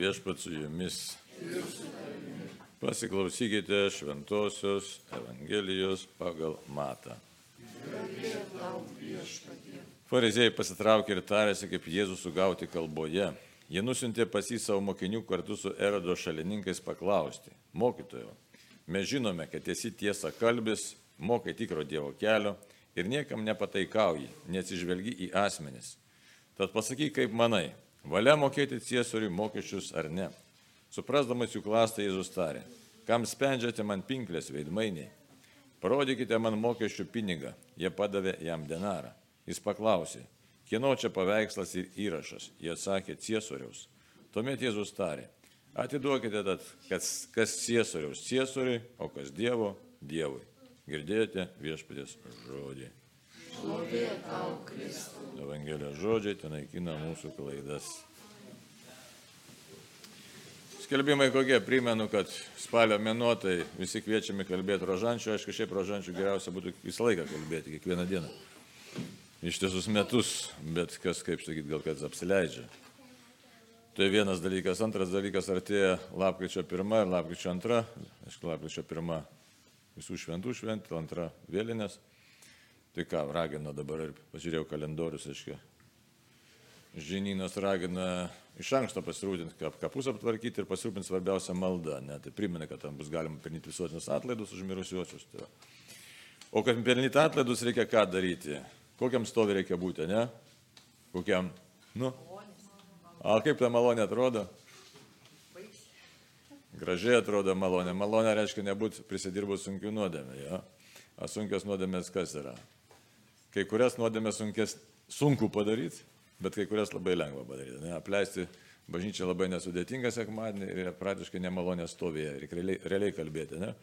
Viešpat su jumis. Pasiklausykite Šventojios Evangelijos pagal Matą. Fariziejai pasitraukė ir tarėsi, kaip Jėzus sugauti kalboje. Jie nusintė pas jį savo mokinių kartu su Erodo šalininkais paklausti. Mokytojo, mes žinome, kad esi tiesa kalbis, mokai tikro Dievo kelio ir niekam nepataikauji, neatsižvelgi į asmenis. Tad pasakyk, kaip manai, valia mokėti ciesoriui mokesčius ar ne. Suprasdamas jų klastą Jėzus tarė, kam spendžiate man pinklės veidmainiai, parodykite man mokesčių pinigą, jie padavė jam denarą. Jis paklausė, kieno čia paveikslas ir įrašas, jie atsakė ciesoriaus. Tuomet Jėzus tarė, atiduokite tad, kas, kas ciesoriaus ciesoriui, o kas Dievo Dievui. Girdėjote viešpatės žodį. Šlovė tau, Kristau. Evangelijos žodžiai ten naikina mūsų klaidas. Skelbimai kokie, primenu, kad spalio mėnuo tai visi kviečiami kalbėti rožančių, aišku, šiaip rožančių geriausia būtų visą laiką kalbėti, kiekvieną dieną. Ištisus metus, bet kas, kaip sakyti, gal kad apsileidžia. Tai vienas dalykas. Antras dalykas, artėja lapkričio pirma ir lapkričio antra. Aišku, lapkričio pirma visų šventų šventė, antra vėlinės. Tai ką, ragino dabar ir pažiūrėjau kalendorius, aiškiai. Žinynas ragina iš anksto pasirūpinti, kap, kapus aptvarkyti ir pasirūpinti svarbiausią maldą. Ne? Tai primena, kad tam bus galima pelnyti visuotinius atlaidus už mirusiuosius. Tai o kad pelnyti atlaidus reikia ką daryti? Kokiam stovi reikia būti, ne? Kokiam? Nu? A kaip ta malonė atrodo? Gražiai atrodo malonė. Malonė reiškia nebūti prisidirbus sunkių nuodėmė. Ja? O sunkios nuodėmės kas yra? Kai kurias nuodėmės sunkės, sunku padaryti, bet kai kurias labai lengva padaryti. Ne? Apleisti bažnyčią labai nesudėtinga sekmadienį ir praktiškai nemalonė stovėje. Reikia realiai, realiai kalbėti. Ne?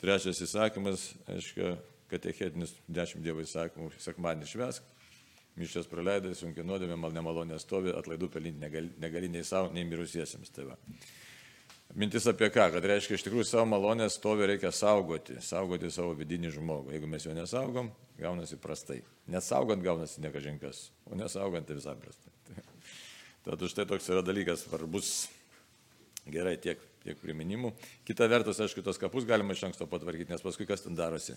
Trečias įsakymas, aiškiai, katechetinis dešimt dievo įsakymų sekmadienį švesk. Mišęs praleidai, sunkiai nuodėmė, mal nemalonė stovi, atlaidų pelinti negali, negali nei savo, nei mirusiesiems. Tai va. Mintis apie ką? Kad reiškia, iš tikrųjų savo malonę stovi reikia saugoti, saugoti savo vidinį žmogų. Jeigu mes jo nesaugom, gaunasi prastai. Nesaugant gaunasi nekažinkas, o nesaugant tai visai prastai. Tad už tai toks yra dalykas svarbus. Gerai, tiek, tiek priminimų. Kita vertus, aišku, tos kapus galima iš anksto patvarkyti, nes paskui kas ten darosi.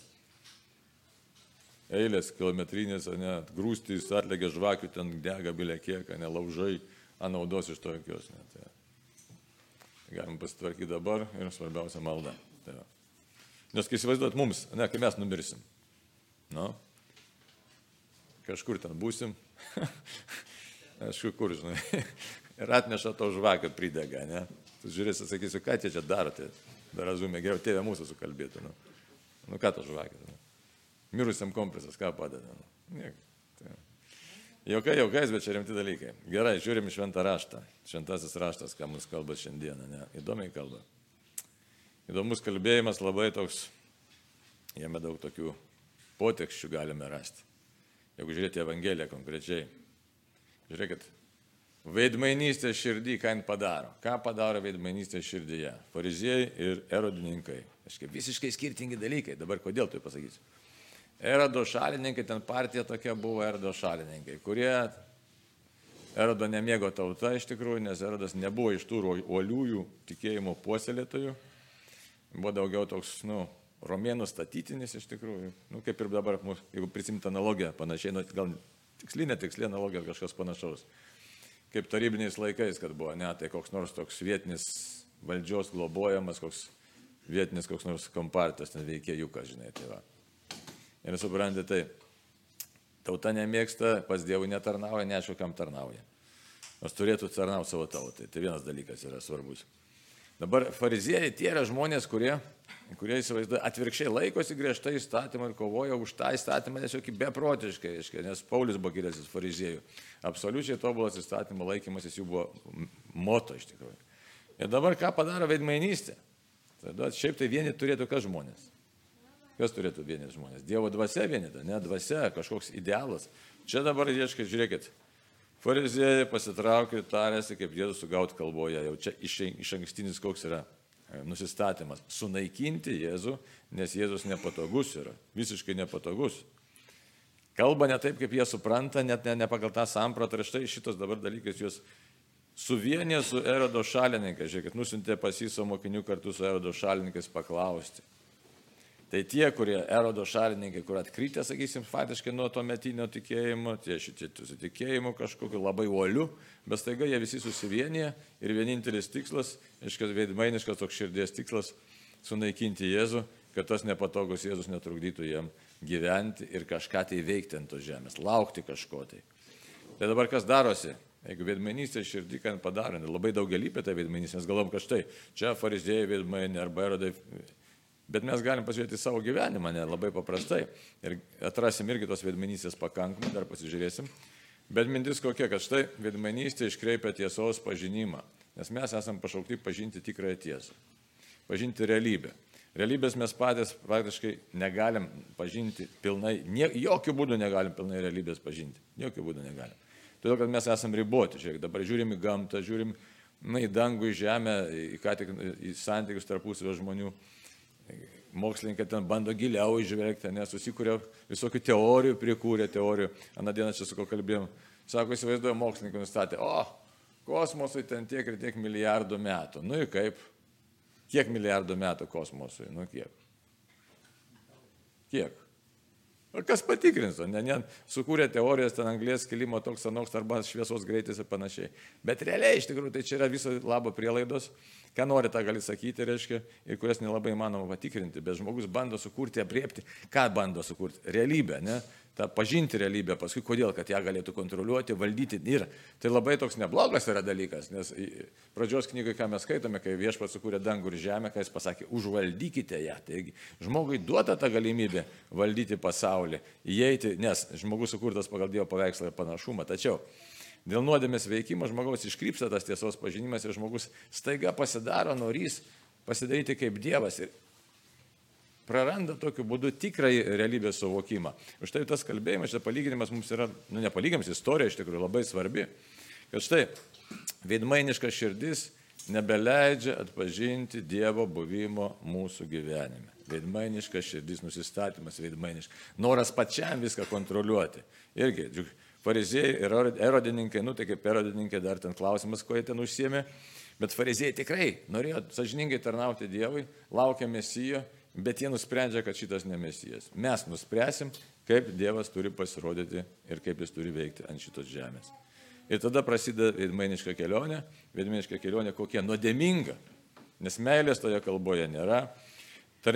Eilės kilometrinės, ne, grūstys, atlegė žvakių, ten dega bilė kiek, ne laužai, a naudos iš to jokios. Ne, tai galim pasitvarkyti dabar ir svarbiausia malda. Tai va. Nes kai įsivaizduot mums, ne, kai mes numirsim, nu, kažkur ten būsim, aišku, kur, žinai, ir atneša to žvakę pridega, ne. Tu žiūrėsi, sakysiu, ką tie čia darote, dar azumė, geriau tėvė mūsų sukalbėtų, nu, nu ką to žvakę, nu. mirusiam kompresas, ką padeda, nu. nieko. Tai. Jokai, jokais, bet čia rimti dalykai. Gerai, žiūrim šventą raštą. Šventasis raštas, ką mums kalba šiandieną. Ne? Įdomiai kalba. Įdomus kalbėjimas, labai toks, jame daug tokių potekščių galime rasti. Jeigu žiūrėti Evangeliją konkrečiai, žiūrėkit, veidmainystė širdį, ką jin padaro. Ką padaro veidmainystė širdyje? Fariziejai ir erodininkai. Aiškiai, visiškai skirtingi dalykai. Dabar kodėl tu pasakysiu? Erodo šalininkai, ten partija tokia buvo Erodo šalininkai, kurie Erodo nemėgo tauta iš tikrųjų, nes Erodas nebuvo iš tų uoliųjų tikėjimo puoselėtojų, buvo daugiau toks, nu, romėnų statytinis iš tikrųjų, nu, kaip ir dabar, jeigu prisimti analogiją, panašiai, nu, gal tiksli, netiksli analogija, kažkas panašaus. Kaip tarybiniais laikais, kad buvo, ne, tai koks nors toks vietinis valdžios globojamas, koks vietinis koks nors kompartas ten veikėjukas, žinai, tai va. Ir suprantate, tai tauta nemėgsta, pas Dievų netarnauja, neaišku, kam tarnauja. Nors turėtų tarnauti savo tautai. Tai vienas dalykas yra svarbus. Dabar fariziejai tie yra žmonės, kurie, kurie įsivaizduoja, atvirkščiai laikosi griežtai įstatymą ir kovoja už tą įstatymą tiesiog beprotiškai, aiškiai, nes Paulius buvo kilęsis fariziejų. Absoliučiai tobulas įstatymo laikymasis jų buvo moto iš tikrųjų. Ir dabar ką padaro veidmainystė? Tada šiaip tai vieni turėtų kas žmonės. Kas turėtų vienyti žmonės? Dievo dvasia vienita, ne dvasia, kažkoks idealas. Čia dabar ieškai, žiūrėkit, fariziejai pasitraukė, tarėsi, kaip Jėzus sugauti kalboje. Jau čia iš, iš ankstinis koks yra nusistatymas. Sunaikinti Jėzų, nes Jėzus nepatogus yra. Visiškai nepatogus. Kalba ne taip, kaip jie supranta, net ne, ne pagal tą sampratą. Ir štai šitos dabar dalykas juos suvienė su erodo šalininkai. Žiūrėkit, nusintė pas jį savo mokinių kartu su erodo šalininkais paklausti. Tai tie, kurie erodo šalininkai, kur atkrytė, sakysim, faktiškai nuo to metinio tikėjimo, tie šitie susitikėjimo kažkokiu labai uoliu, bet staiga jie visi susivienyje ir vienintelis tikslas, iškas veidmainiškas toks širdies tikslas - sunaikinti Jėzų, kad tas nepatogus Jėzus netrukdytų jiem gyventi ir kažką tai veikti ant tos žemės, laukti kažko tai. Tai dabar kas darosi? Jeigu veidmainystė širdį ką padaro, labai daugelįpė ta veidmainystė, mes galvom, kad štai čia farizėjai veidmainė arba erodai Bet mes galim pasižiūrėti į savo gyvenimą, ne labai paprastai. Ir atrasim irgi tos vedmenystės pakankamai, dar pasižiūrėsim. Bet mintis kokia, kad štai vedmenystė iškreipia tiesos pažinimą. Nes mes esame pašaukti pažinti tikrąją tiesą. Pažinti realybę. Realybės mes patys praktiškai negalim pažinti pilnai, nie, jokių būdų negalim pilnai realybės pažinti. Jokių būdų negalim. Todėl, kad mes esame riboti. Žiūrėk, dabar žiūrim į gamtą, žiūrim na, į dangų, į žemę, į ką tik į santykius tarpusavio žmonių mokslininkai ten bando giliau išvelgti, nes susikūrė visokių teorijų, prikūrė teorijų. Aną dieną čia su ko kalbėjom. Sako, įsivaizduoju, mokslininkai nustatė, o, kosmosui ten tiek ir tiek milijardų metų. Nu ir kaip? Kiek milijardų metų kosmosui? Nu kiek? Kiek? O kas patikrins, ne, ne, sukūrė teorijas ten anglės kilimo toks anoks arba šviesos greitis ir panašiai. Bet realiai iš tikrųjų tai čia yra viso labo prielaidos, ką nori tą gali sakyti, reiškia, ir kurias nelabai įmanoma patikrinti, bet žmogus bando sukurti, apriepti, ką bando sukurti - realybę, ne? Tą pažinti realybę, paskui kodėl, kad ją galėtų kontroliuoti, valdyti. Ir tai labai toks neblogas yra dalykas, nes pradžios knygai, ką mes skaitome, kai viešpats sukūrė dangų ir žemę, kai jis pasakė, užvaldykite ją. Taigi žmogui duota ta galimybė valdyti pasaulį, įeiti, nes žmogus sukurtas pagal Dievo paveikslą ir panašumą. Tačiau dėl nuodėmės veikimo žmogaus iškrypsta tas tiesos pažinimas ir žmogus staiga pasidaro norys pasidaryti kaip Dievas. Ir praranda tokiu būdu tikrąjį realybės suvokimą. Už tai tas kalbėjimas, šitas palyginimas mums yra, nu nepalyginimas, istorija iš tikrųjų labai svarbi. Kad štai, veidmainiška širdis nebeleidžia atpažinti Dievo buvimo mūsų gyvenime. Veidmainiška širdis, nusistatymas veidmainiškas. Noras pačiam viską kontroliuoti. Irgi, fariziejai ir erodininkai, nu tai kaip erodininkai dar ten klausimas, ko jie ten užsiemė. Bet fariziejai tikrai norėjo sažiningai tarnauti Dievui, laukia mesijo bet jie nusprendžia, kad šitas nemesijas. Mes nuspręsim, kaip Dievas turi pasirodyti ir kaip jis turi veikti ant šitos žemės. Ir tada prasideda veidmainiška kelionė, veidmainiška kelionė kokia nuodėminga, nes meilės toje kalboje nėra.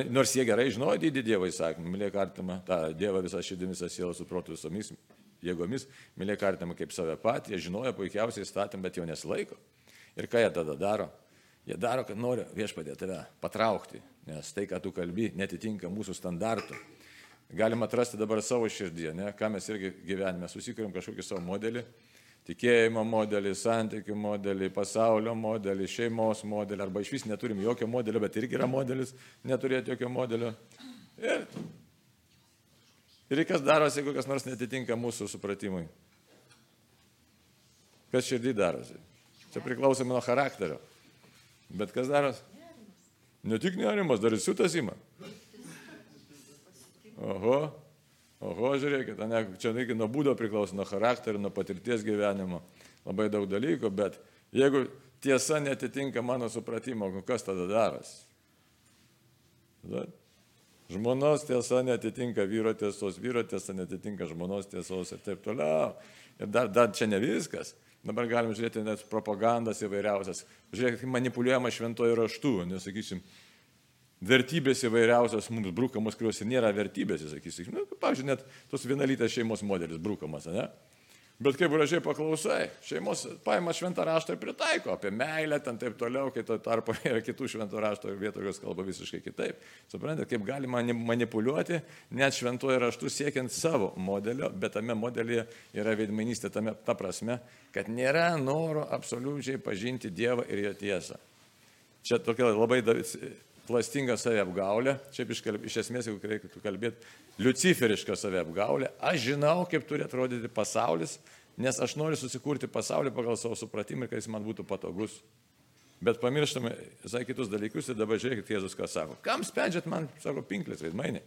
Nors jie gerai žinojo didį Dievo įsakymą, mylėk artimą, tą Dievą visą širdį, visą sielą, su protu visomis jėgomis, mylėk artimą kaip save patį, jie žinojo puikiausiai įstatymą, bet jo nesilaiko. Ir ką jie tada daro? Jie daro, kad nori viešpadė tave patraukti, nes tai, ką tu kalbi, netitinka mūsų standartų. Galim atrasti dabar savo širdį, ne? ką mes irgi gyvenime susikūrėm kažkokį savo modelį, tikėjimo modelį, santykių modelį, pasaulio modelį, šeimos modelį, arba iš vis neturim jokio modelio, bet irgi yra modelis, neturėti jokio modelio. Ir, ir kas darosi, jeigu kas nors netitinka mūsų supratimui? Kas širdį darosi? Čia priklausomai nuo charakterio. Bet kas darosi? Ne tik nerimas, dar ir siutas ima. Oho, oho, žiūrėkit, ne, čia reikia nuo būdo priklauso, nuo charakterio, nuo patirties gyvenimo, labai daug dalykų, bet jeigu tiesa netitinka mano supratimo, kas tada daras? Tada žmonos tiesa netitinka vyro tiesos, vyro tiesa netitinka žmonos tiesos ir taip toliau. Ir dar, dar čia ne viskas. Dabar galim žiūrėti net propagandas įvairiausias. Žiūrėkit, manipuliuojama šventojo raštu, nesakysim, vertybės įvairiausios mums brūkamos, kurios ir nėra vertybės, sakysim. Nu, pavyzdžiui, net tos vienalytės šeimos modelis brūkamas, ne? Bet kaip gražiai paklausai, šeimos paima šventą raštą ir pritaiko apie meilę, ten taip toliau, kai to tarpo yra kitų šventą rašto vietų, kurios kalba visiškai kitaip. Suprantate, kaip galima manipuliuoti net šventuoju raštu siekiant savo modelio, bet tame modelyje yra veidmainystė tame, ta prasme, kad nėra noro absoliučiai pažinti Dievą ir jo tiesą. Čia tokia labai klastinga saviapgaulė, šiaip iš, iš esmės, jeigu reikėtų kalbėti, luciferiška saviapgaulė, aš žinau, kaip turi atrodyti pasaulis, nes aš noriu susikurti pasaulį pagal savo supratimą ir kad jis man būtų patogus. Bet pamirštame visai kitus dalykus ir dabar žiūrėkit, Jėzus ką sako. Kam sprendžiat man, sako, pinklės veidmainė?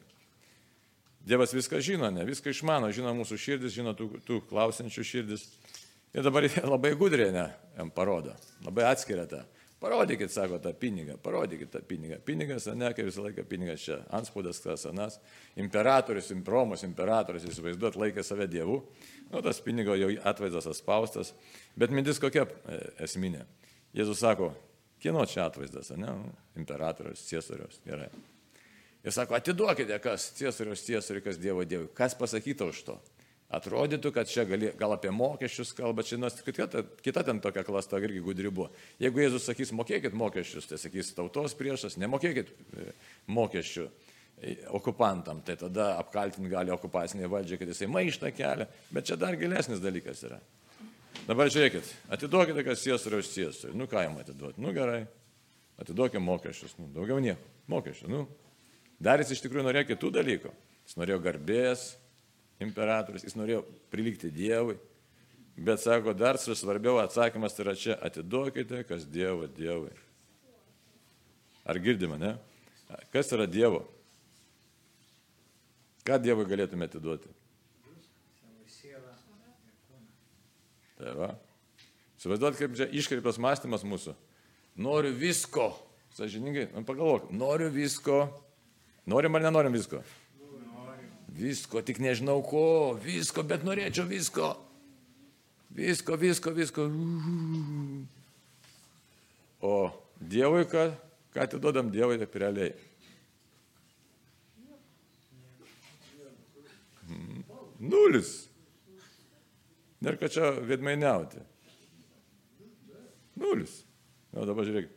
Dievas viską žino, ne viską išmano, žino mūsų širdis, žino tų, tų klausiančių širdis. Ir dabar labai gudriai ne, jam parodo, labai atskiria tą. Parodykit, sako, tą pinigą, parodykit tą pinigą. Pinigas, ne, kaip visą laiką pinigas čia, anspaudas, kas anas, imperatorius, Romos imperatorius, įsivaizduot, laikė save dievų, nu, tas pinigo jau atvaizdas atspaustas, bet mintis kokia e, esminė. Jėzus sako, kieno čia atvaizdas, ne, imperatorius, ciesorius, gerai. Ir sako, atiduokite, kas ciesorius, ciesorius, kas Dievo Dievui, kas pasakyta už to. Atrodytų, kad čia gali, gal apie mokesčius kalba, čia nors kita, kita ten tokia klasta irgi gudri buvo. Jeigu Jėzus sakys, mokėkit mokesčius, tai sakys tautos priešas, nemokėkit e, mokesčių e, okupantam, tai tada apkaltinti gali okupacinė valdžia, kad jisai maištą kelia, bet čia dar gilesnis dalykas yra. Dabar žiūrėkit, atiduokite, kas ciesoriaus ciesoriui. Nu ką jam atiduoti? Nu gerai, atiduokime mokesčius. Nu, daugiau nieko. Mokesčių. Nu. Dar jis iš tikrųjų norėjo kitų dalykų. Jis norėjo garbės, imperatorius, jis norėjo prilikti Dievui, bet sako, dar svarbiau atsakymas yra čia, atiduokite, kas Dievo Dievui. Ar girdime, ne? Kas yra Dievo? Ką Dievui galėtume atiduoti? Tai va. Suvaizduot, kaip čia iškreiptas mąstymas mūsų. Noriu visko. Sažiningai, nu, pagalvok, noriu visko. Norim ar nenorim visko? Visko, tik nežinau ko, visko, bet norėčiau visko. Visko, visko, visko. O Dievui, ką, ką atiduodam Dievui, taip realiai. Nulis. Ir kad čia vedmainiauti. Nulis. Na, dabar žiūrėk.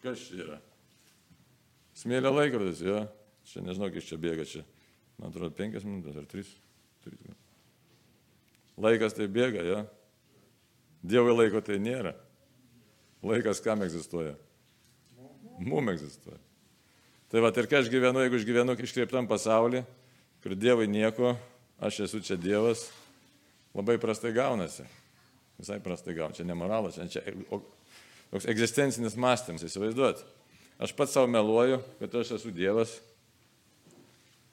Kas čia yra? Smėlio laikrodis, jo. Ja? Čia nežinau, kiek čia bėga čia. Man atrodo, penkias minutės ar tris. tris. Laikas tai bėga. Ja? Dievui laiko tai nėra. Laikas kam egzistuoja? Mum egzistuoja. Tai va, ir kai aš gyvenu, jeigu aš gyvenu iškreiptam pasaulyje, kur Dievui nieko, aš esu čia Dievas, labai prastai gaunasi. Visai prastai gaunasi. Čia nemoralas, čia, čia toks egzistencinis mąstymas, įsivaizduot. Aš pats savo meluoju, kad aš esu Dievas,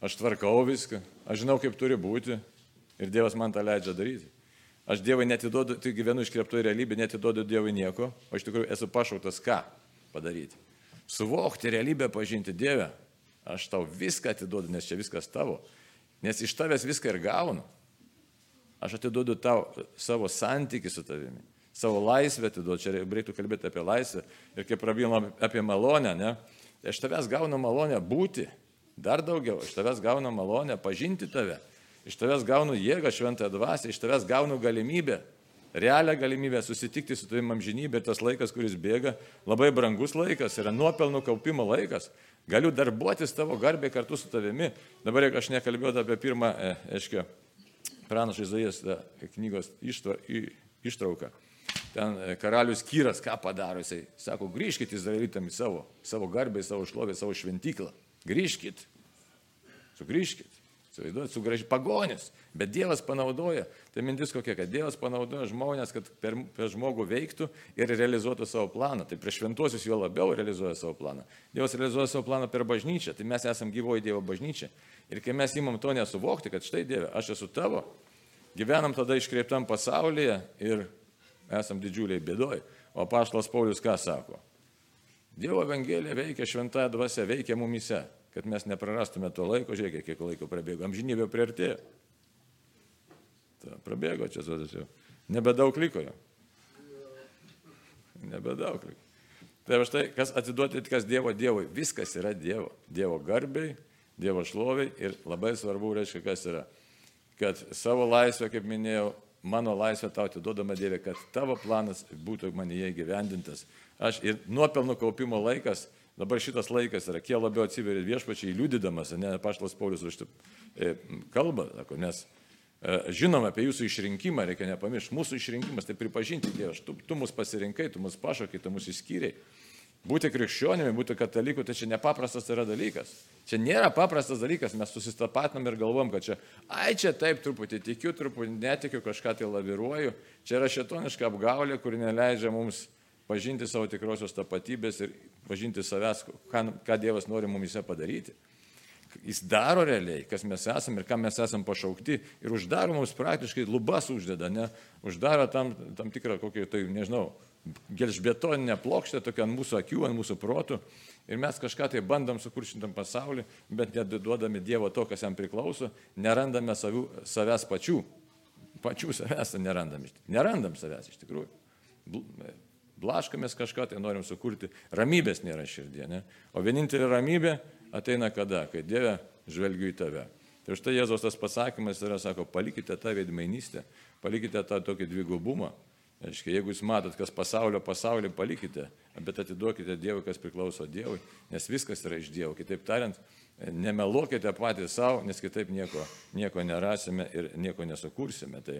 aš tvarkau viską, aš žinau, kaip turi būti ir Dievas man tą leidžia daryti. Aš Dievui netiduodu, tai gyvenu iškreptoje realybėje, netiduodu Dievui nieko, o iš tikrųjų esu pašauktas ką padaryti. Suvokti realybę, pažinti Dievę. Aš tau viską atiduodu, nes čia viskas tavo. Nes iš tavęs viską ir gaunu. Aš atiduodu tau savo santykių su tavimi, savo laisvę atiduodu. Čia reikėtų kalbėti apie laisvę. Ir kaip prabilom apie malonę, ne? Aš tavęs gaunu malonę būti Dar daugiau, iš tavęs gaunu malonę pažinti tave, iš tavęs gaunu jėgą šventąją dvasę, iš tavęs gaunu galimybę, realią galimybę susitikti su tavim amžinybė ir tas laikas, kuris bėga, labai brangus laikas, yra nuopelnų kaupimo laikas. Galiu darbuotis tavo garbė kartu su tavimi. Dabar, jeigu aš nekalbėjau apie pirmą, aiškiai, pranašą Izaijas knygos ištrauką. Ten e, karalius Kyras ką padaro, jisai sako, grįžkite izraelitam į savo, savo garbę, savo šlovę, savo šventyklą. Grįžkit. Sugrįžkit. Suvaizduojat, sugraži pagonis. Bet Dievas panaudoja, tai mintis kokia, kad Dievas panaudoja žmonės, kad per, per žmogų veiktų ir realizuotų savo planą. Tai prieš šventuosius jo labiau realizuoja savo planą. Dievas realizuoja savo planą per bažnyčią, tai mes esame gyvoji Dievo bažnyčia. Ir kai mes įmam to nesuvokti, kad štai Dieve, aš esu tavo, gyvenam tada iškreiptam pasaulyje ir esam didžiuliai bėdoj. O paštas Paulius ką sako? Dievo Evangelija veikia, šventąją dvasę veikia mumise, kad mes neprarastume to laiko, žiūrėkit, kiek laiko prabėgo, amžinybė priartėjo. Ta, prabėgo čia sodas jau. Nebedaug liko jo. Nebedaug liko. Tai štai, kas atiduoti, kas Dievo Dievui, viskas yra Dievo. Dievo garbiai, Dievo šloviai ir labai svarbu, reiškia, kas yra. Kad savo laisvę, kaip minėjau, mano laisvę tau atiduodama Dieve, kad tavo planas būtų manyje gyvendintas Aš ir nuopelnų kaupimo laikas, dabar šitas laikas yra, kiek labiau atsiveria viešpačiai liudydamas, ne paštas Paulius už tai e, kalba, sako, nes e, žinom apie jūsų išrinkimą, reikia nepamiršti, mūsų išrinkimas tai pripažinti Dievas, tu, tu mus pasirinkai, tu mus pašakai, tu mus įskyriai. Būti krikščionimi, būti kataliku, tai čia nepaprastas yra dalykas. Čia nėra paprastas dalykas, mes susistapatinam ir galvom, kad čia, ai čia taip truputį tikiu, truputį netikiu, kažką tai laviruoju. Čia yra šetoniška apgaulė, kuri neleidžia mums pažinti savo tikrosios tapatybės ir pažinti savęs, ką, ką Dievas nori mumise padaryti. Jis daro realiai, kas mes esame ir kam mes esame pašaukti ir uždaro mums praktiškai lubas uždeda, ne? Uždaro tam, tam tikrą kokį, tai nežinau, gelžbetoninę plokštę tokią ant mūsų akių, ant mūsų protų. Ir mes kažką tai bandom sukurti šitam pasauliu, bet neduodami Dievo to, kas jam priklauso, nerandame savių, savęs pačių. Pačių savęs nerandam. Nerandam savęs iš tikrųjų. Blaškamės kažką, tai norim sukurti. Ramybės nėra širdie. Ne? O vienintelė ramybė ateina kada? Kai Dieve žvelgiu į tave. Tai štai Jėzos tas pasakymas yra, sako, palikite tą veidmainystę, palikite tą tokį dvigubumą. Aiškiai, jeigu jūs matot, kas pasaulio pasaulį, palikite, bet atiduokite Dievui, kas priklauso Dievui, nes viskas yra iš Dievo. Kitaip tariant, nemeluokite patys savo, nes kitaip nieko, nieko nerasime ir nieko nesukursime. Tai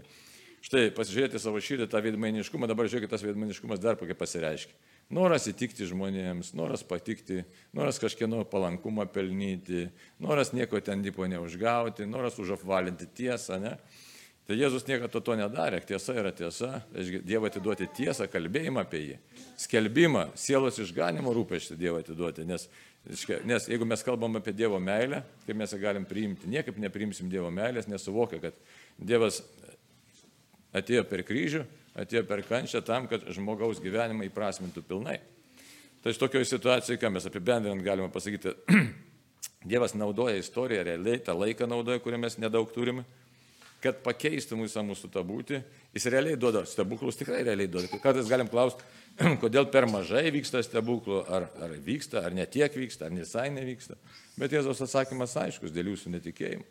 štai pasižiūrėti savo širdį, tą veidmainiškumą, dabar žiūrėkite, tas veidmainiškumas dar kokia pasireiškia. Noras įtikti žmonėms, noras patikti, noras kažkieno palankumą pelnyti, noras nieko ten dipo neužgauti, noras užapvalinti tiesą, ne? Tai Jėzus niekada to, nedarė, tiesa yra tiesa, Dievo atiduoti tiesą, kalbėjimą apie jį, skelbimą, sielos išganimo rūpešti Dievo atiduoti, nes, nes jeigu mes kalbam apie Dievo meilę, kaip mes ją galim priimti, niekaip nepriimsim Dievo meilės, nesuvokia, kad Dievas atėjo per kryžių, atėjo per kančią tam, kad žmogaus gyvenimą įprasmintų pilnai. Tai iš tokioje situacijoje, ką mes apibendrinant galime pasakyti, Dievas naudoja istoriją realiai, tą laiką naudoja, kurį mes nedaug turime, kad pakeistų visą mūsų tą būti. Jis realiai duoda stebuklus, tikrai realiai duoda. Kartais galim klausti, kodėl per mažai vyksta stebuklų, ar, ar vyksta, ar netiek vyksta, ar visai nevyksta. Bet Jėzos atsakymas aiškus dėl jūsų netikėjimų.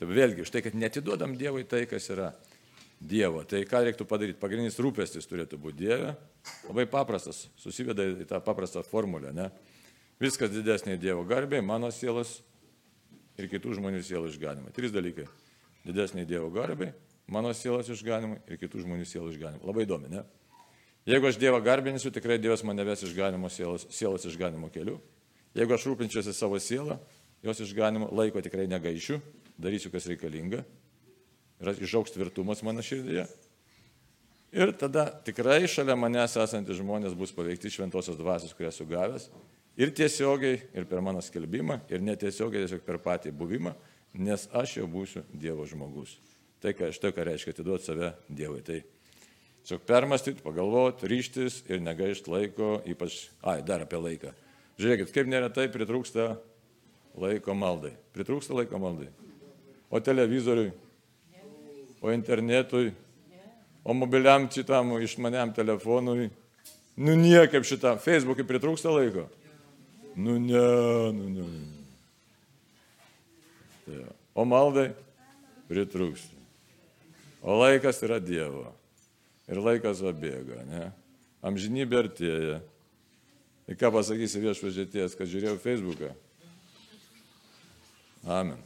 Tai vėlgi, štai, kad netiduodam Dievui tai, kas yra Dievo. Tai ką reiktų padaryti? Pagrindinis rūpestis turėtų būti Dieve. Labai paprastas, susiveda į tą paprastą formulę. Ne? Viskas didesnė Dievo garbė, mano sielos ir kitų žmonių sielų išganimai. Trys dalykai. Didesnė Dievo garbė, mano sielos išganimai ir kitų žmonių sielų išganimai. Labai įdomi, ne? Jeigu aš Dievą garbinsiu, tikrai Dievas mane ves išganimo sielos, sielos išganimo keliu. Jeigu aš rūpinčiausi savo sielą, jos išganimo laiko tikrai negaišiu, darysiu, kas reikalinga ir išauks tvirtumas mano širdyje. Ir tada tikrai šalia manęs esantys žmonės bus paveikti šventosios dvasios, kurią sugavęs. Ir tiesiogiai, ir per mano skelbimą, ir netiesiogiai, tiesiog per patį buvimą, nes aš jau būsiu Dievo žmogus. Tai, ką, štai ką reiškia atiduoti save Dievui. Tai tiesiog permastyti, pagalvoti, ryštis ir negaišti laiko, ypač, ai, dar apie laiką. Žiūrėkit, kaip neretai pritrūksta laiko maldai. Pritrūksta laiko maldai. O televizoriui o internetui, o mobiliam šitam išmaniam telefonui. Nu niekaip šitam, Facebook'ui pritrūksta laiko. Nu ne, nu ne. Tai, o maldai pritrūksta. O laikas yra Dievo. Ir laikas vabėga, ne? Amžinybė artėja. Ir ką pasakysi viešpažėties, kad žiūrėjau Facebooką? Amen.